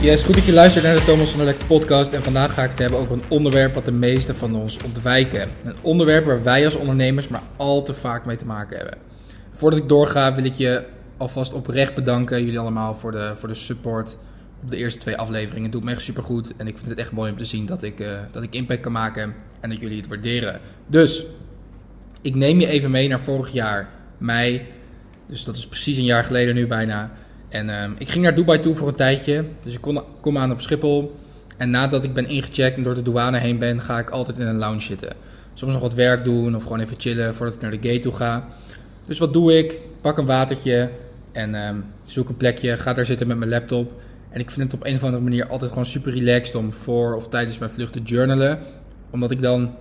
Yes, goed dat je luistert naar de Thomas van der Lek podcast. En vandaag ga ik het hebben over een onderwerp wat de meesten van ons ontwijken. Een onderwerp waar wij als ondernemers maar al te vaak mee te maken hebben. Voordat ik doorga wil ik je alvast oprecht bedanken, jullie allemaal, voor de, voor de support op de eerste twee afleveringen. Het doet me echt super goed en ik vind het echt mooi om te zien dat ik, uh, dat ik impact kan maken en dat jullie het waarderen. Dus, ik neem je even mee naar vorig jaar, mei. Dus dat is precies een jaar geleden nu bijna. En uh, ik ging naar Dubai toe voor een tijdje. Dus ik kon, kom aan op Schiphol. En nadat ik ben ingecheckt en door de douane heen ben, ga ik altijd in een lounge zitten. Soms nog wat werk doen of gewoon even chillen voordat ik naar de gate toe ga. Dus wat doe ik? Pak een watertje en um, zoek een plekje. Ga daar zitten met mijn laptop. En ik vind het op een of andere manier altijd gewoon super relaxed om voor of tijdens mijn vlucht te journalen. Omdat ik dan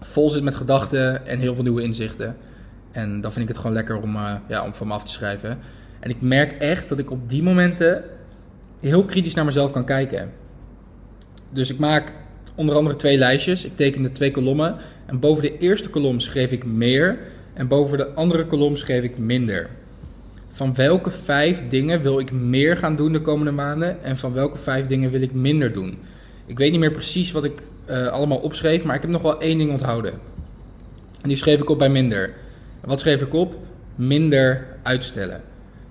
vol zit met gedachten en heel veel nieuwe inzichten. En dan vind ik het gewoon lekker om, uh, ja, om van me af te schrijven. En ik merk echt dat ik op die momenten heel kritisch naar mezelf kan kijken. Dus ik maak onder andere twee lijstjes. Ik teken de twee kolommen. En boven de eerste kolom schreef ik meer. En boven de andere kolom schreef ik minder. Van welke vijf dingen wil ik meer gaan doen de komende maanden? En van welke vijf dingen wil ik minder doen? Ik weet niet meer precies wat ik uh, allemaal opschreef, maar ik heb nog wel één ding onthouden. En die schreef ik op bij minder. Wat schreef ik op? Minder uitstellen.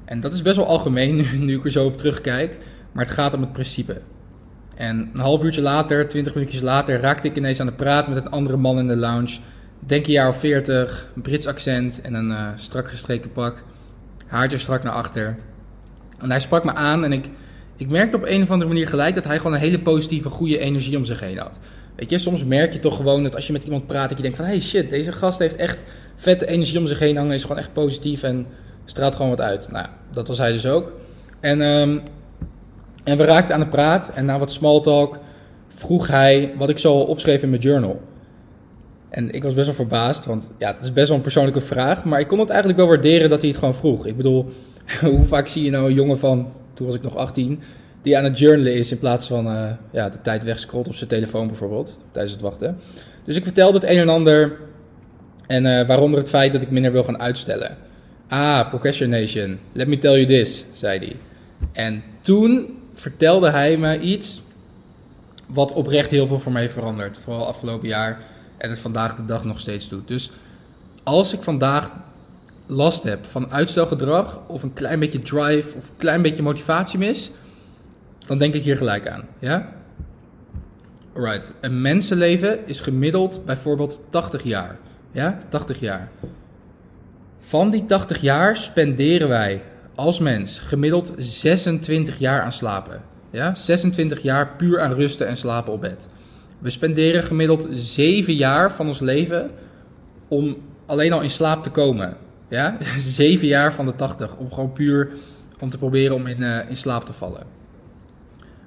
En dat is best wel algemeen nu, ik er zo op terugkijk, maar het gaat om het principe. En een half uurtje later, twintig minuutjes later, raakte ik ineens aan de praat met een andere man in de lounge. Denk een jaar of veertig, Brits accent en een uh, strak gestreken pak. Haartje strak naar achter. En hij sprak me aan en ik, ik merkte op een of andere manier gelijk dat hij gewoon een hele positieve, goede energie om zich heen had. Weet je, soms merk je toch gewoon dat als je met iemand praat, dat je denkt van... Hey shit, deze gast heeft echt vette energie om zich heen hangen, is gewoon echt positief en straalt gewoon wat uit. Nou, dat was hij dus ook. En, um, en we raakten aan de praat en na wat small talk vroeg hij wat ik zo opschreef in mijn journal. En ik was best wel verbaasd, want ja, het is best wel een persoonlijke vraag. Maar ik kon het eigenlijk wel waarderen dat hij het gewoon vroeg. Ik bedoel, hoe vaak zie je nou een jongen van, toen was ik nog 18, die aan het journalen is in plaats van uh, ja, de tijd wegscrollt op zijn telefoon bijvoorbeeld, tijdens het wachten. Dus ik vertelde het een en ander en uh, waaronder het feit dat ik minder wil gaan uitstellen. Ah, procrastination. Let me tell you this, zei hij. En toen vertelde hij me iets wat oprecht heel veel voor mij verandert. Vooral afgelopen jaar en het vandaag de dag nog steeds doet. Dus als ik vandaag last heb van uitstelgedrag of een klein beetje drive of een klein beetje motivatie mis, dan denk ik hier gelijk aan. Ja? Alright. Een mensenleven is gemiddeld bijvoorbeeld 80 jaar. Ja? 80 jaar. Van die 80 jaar spenderen wij als mens gemiddeld 26 jaar aan slapen. Ja? 26 jaar puur aan rusten en slapen op bed. We spenderen gemiddeld 7 jaar van ons leven om alleen al in slaap te komen. Ja? 7 jaar van de 80 om gewoon puur om te proberen om in, uh, in slaap te vallen.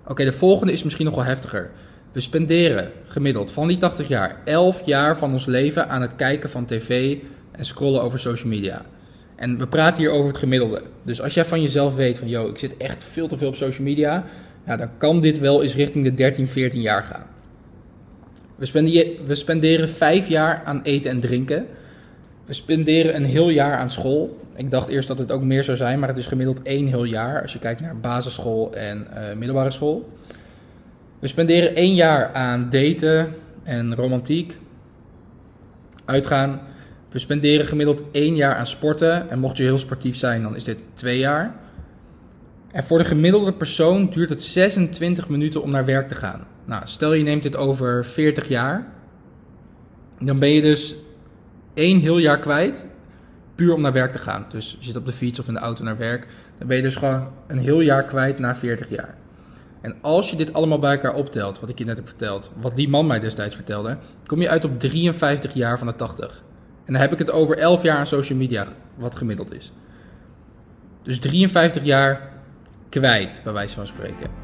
Oké, de volgende is misschien nog wel heftiger. We spenderen gemiddeld van die 80 jaar 11 jaar van ons leven aan het kijken van tv en scrollen over social media. En we praten hier over het gemiddelde. Dus als jij van jezelf weet van, yo, ik zit echt veel te veel op social media, ja, dan kan dit wel eens richting de 13, 14 jaar gaan. We spenderen, we vijf jaar aan eten en drinken. We spenderen een heel jaar aan school. Ik dacht eerst dat het ook meer zou zijn, maar het is gemiddeld één heel jaar als je kijkt naar basisschool en uh, middelbare school. We spenderen één jaar aan daten en romantiek, uitgaan. We spenderen gemiddeld één jaar aan sporten. En mocht je heel sportief zijn, dan is dit twee jaar. En voor de gemiddelde persoon duurt het 26 minuten om naar werk te gaan. Nou, stel je neemt dit over 40 jaar. Dan ben je dus één heel jaar kwijt. Puur om naar werk te gaan. Dus je zit op de fiets of in de auto naar werk. Dan ben je dus gewoon een heel jaar kwijt na 40 jaar. En als je dit allemaal bij elkaar optelt, wat ik je net heb verteld, wat die man mij destijds vertelde, kom je uit op 53 jaar van de 80. En dan heb ik het over 11 jaar aan social media, wat gemiddeld is. Dus 53 jaar kwijt, bij wijze van spreken.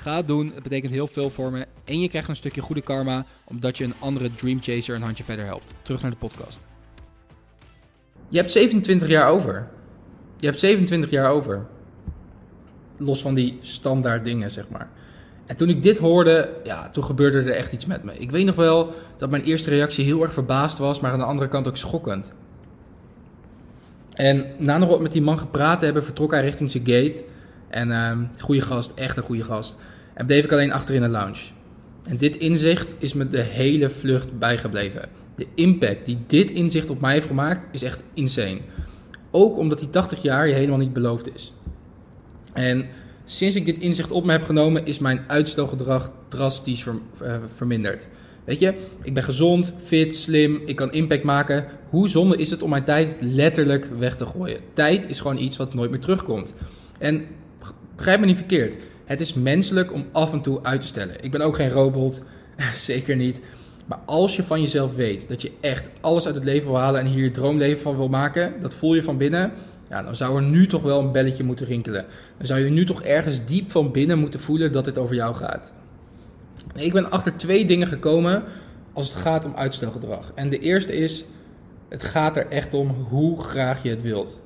Ga het doen, het betekent heel veel voor me. En je krijgt een stukje goede karma, omdat je een andere Dream Chaser een handje verder helpt. Terug naar de podcast. Je hebt 27 jaar over. Je hebt 27 jaar over. Los van die standaard dingen, zeg maar. En toen ik dit hoorde, ja, toen gebeurde er echt iets met me. Ik weet nog wel dat mijn eerste reactie heel erg verbaasd was, maar aan de andere kant ook schokkend. En na nog wat met die man gepraat te hebben, vertrok hij richting zijn gate. En uh, goede gast, echt een goede gast. En bleef ik alleen achter in de lounge. En dit inzicht is me de hele vlucht bijgebleven. De impact die dit inzicht op mij heeft gemaakt is echt insane. Ook omdat die 80 jaar je helemaal niet beloofd is. En sinds ik dit inzicht op me heb genomen, is mijn uitstelgedrag drastisch uh, verminderd. Weet je, ik ben gezond, fit, slim, ik kan impact maken. Hoe zonde is het om mijn tijd letterlijk weg te gooien? Tijd is gewoon iets wat nooit meer terugkomt. En begrijp me niet verkeerd. Het is menselijk om af en toe uit te stellen. Ik ben ook geen robot, zeker niet. Maar als je van jezelf weet dat je echt alles uit het leven wil halen en hier je droomleven van wil maken, dat voel je van binnen, ja, dan zou er nu toch wel een belletje moeten rinkelen. Dan zou je nu toch ergens diep van binnen moeten voelen dat dit over jou gaat. Ik ben achter twee dingen gekomen als het gaat om uitstelgedrag. En de eerste is, het gaat er echt om hoe graag je het wilt.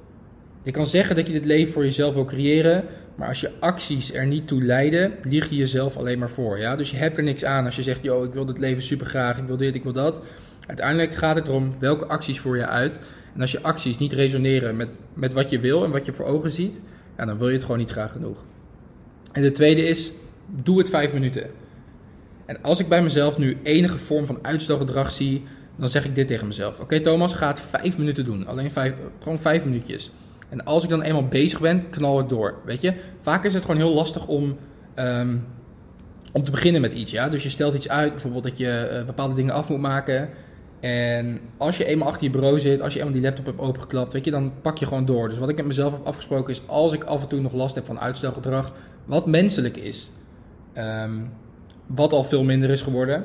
Je kan zeggen dat je dit leven voor jezelf wil creëren, maar als je acties er niet toe leiden, lieg je jezelf alleen maar voor. Ja? Dus je hebt er niks aan als je zegt, yo, ik wil dit leven super graag, ik wil dit, ik wil dat. Uiteindelijk gaat het erom welke acties voer je uit. En als je acties niet resoneren met, met wat je wil en wat je voor ogen ziet, ja, dan wil je het gewoon niet graag genoeg. En de tweede is, doe het vijf minuten. En als ik bij mezelf nu enige vorm van uitstelgedrag zie, dan zeg ik dit tegen mezelf. Oké Thomas, ga het vijf minuten doen. Alleen vijf, gewoon vijf minuutjes. En als ik dan eenmaal bezig ben, knal ik door. Weet je, vaak is het gewoon heel lastig om, um, om te beginnen met iets. Ja? Dus je stelt iets uit, bijvoorbeeld dat je uh, bepaalde dingen af moet maken. En als je eenmaal achter je bureau zit, als je eenmaal die laptop hebt opengeklapt, weet je, dan pak je gewoon door. Dus wat ik met mezelf heb afgesproken is, als ik af en toe nog last heb van uitstelgedrag, wat menselijk is, um, wat al veel minder is geworden,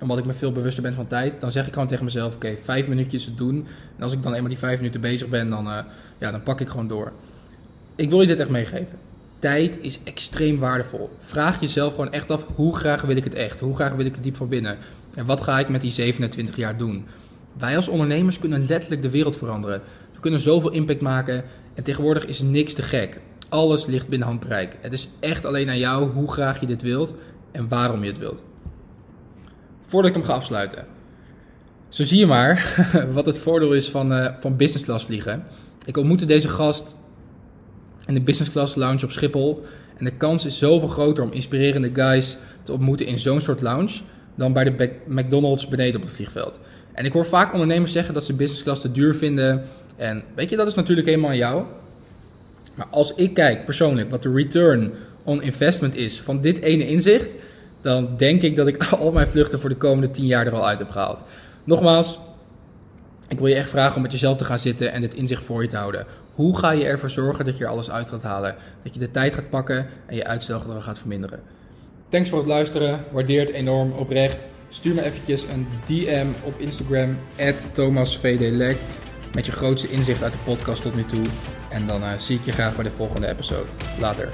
omdat ik me veel bewuster ben van tijd, dan zeg ik gewoon tegen mezelf: oké, vijf minuutjes het doen. En als ik dan eenmaal die vijf minuten bezig ben, dan, uh, ja, dan pak ik gewoon door. Ik wil je dit echt meegeven. Tijd is extreem waardevol. Vraag jezelf gewoon echt af: hoe graag wil ik het echt? Hoe graag wil ik het diep van binnen? En wat ga ik met die 27 jaar doen? Wij als ondernemers kunnen letterlijk de wereld veranderen. We kunnen zoveel impact maken. En tegenwoordig is niks te gek. Alles ligt binnen handbereik. Het is echt alleen aan jou hoe graag je dit wilt en waarom je het wilt voordat ik hem ga afsluiten. Zo zie je maar wat het voordeel is van, uh, van business class vliegen. Ik ontmoette deze gast in de business class lounge op Schiphol. En de kans is zoveel groter om inspirerende guys te ontmoeten in zo'n soort lounge dan bij de McDonald's beneden op het vliegveld. En ik hoor vaak ondernemers zeggen dat ze business class te duur vinden. En weet je, dat is natuurlijk helemaal aan jou. Maar als ik kijk persoonlijk wat de return on investment is van dit ene inzicht, dan denk ik dat ik al mijn vluchten voor de komende 10 jaar er al uit heb gehaald. Nogmaals, ik wil je echt vragen om met jezelf te gaan zitten en dit inzicht voor je te houden. Hoe ga je ervoor zorgen dat je er alles uit gaat halen? Dat je de tijd gaat pakken en je uitstelgedrag gaat verminderen. Thanks voor het luisteren. Waardeer het enorm oprecht. Stuur me eventjes een DM op Instagram, ThomasVDLek, met je grootste inzicht uit de podcast tot nu toe. En dan uh, zie ik je graag bij de volgende episode. Later.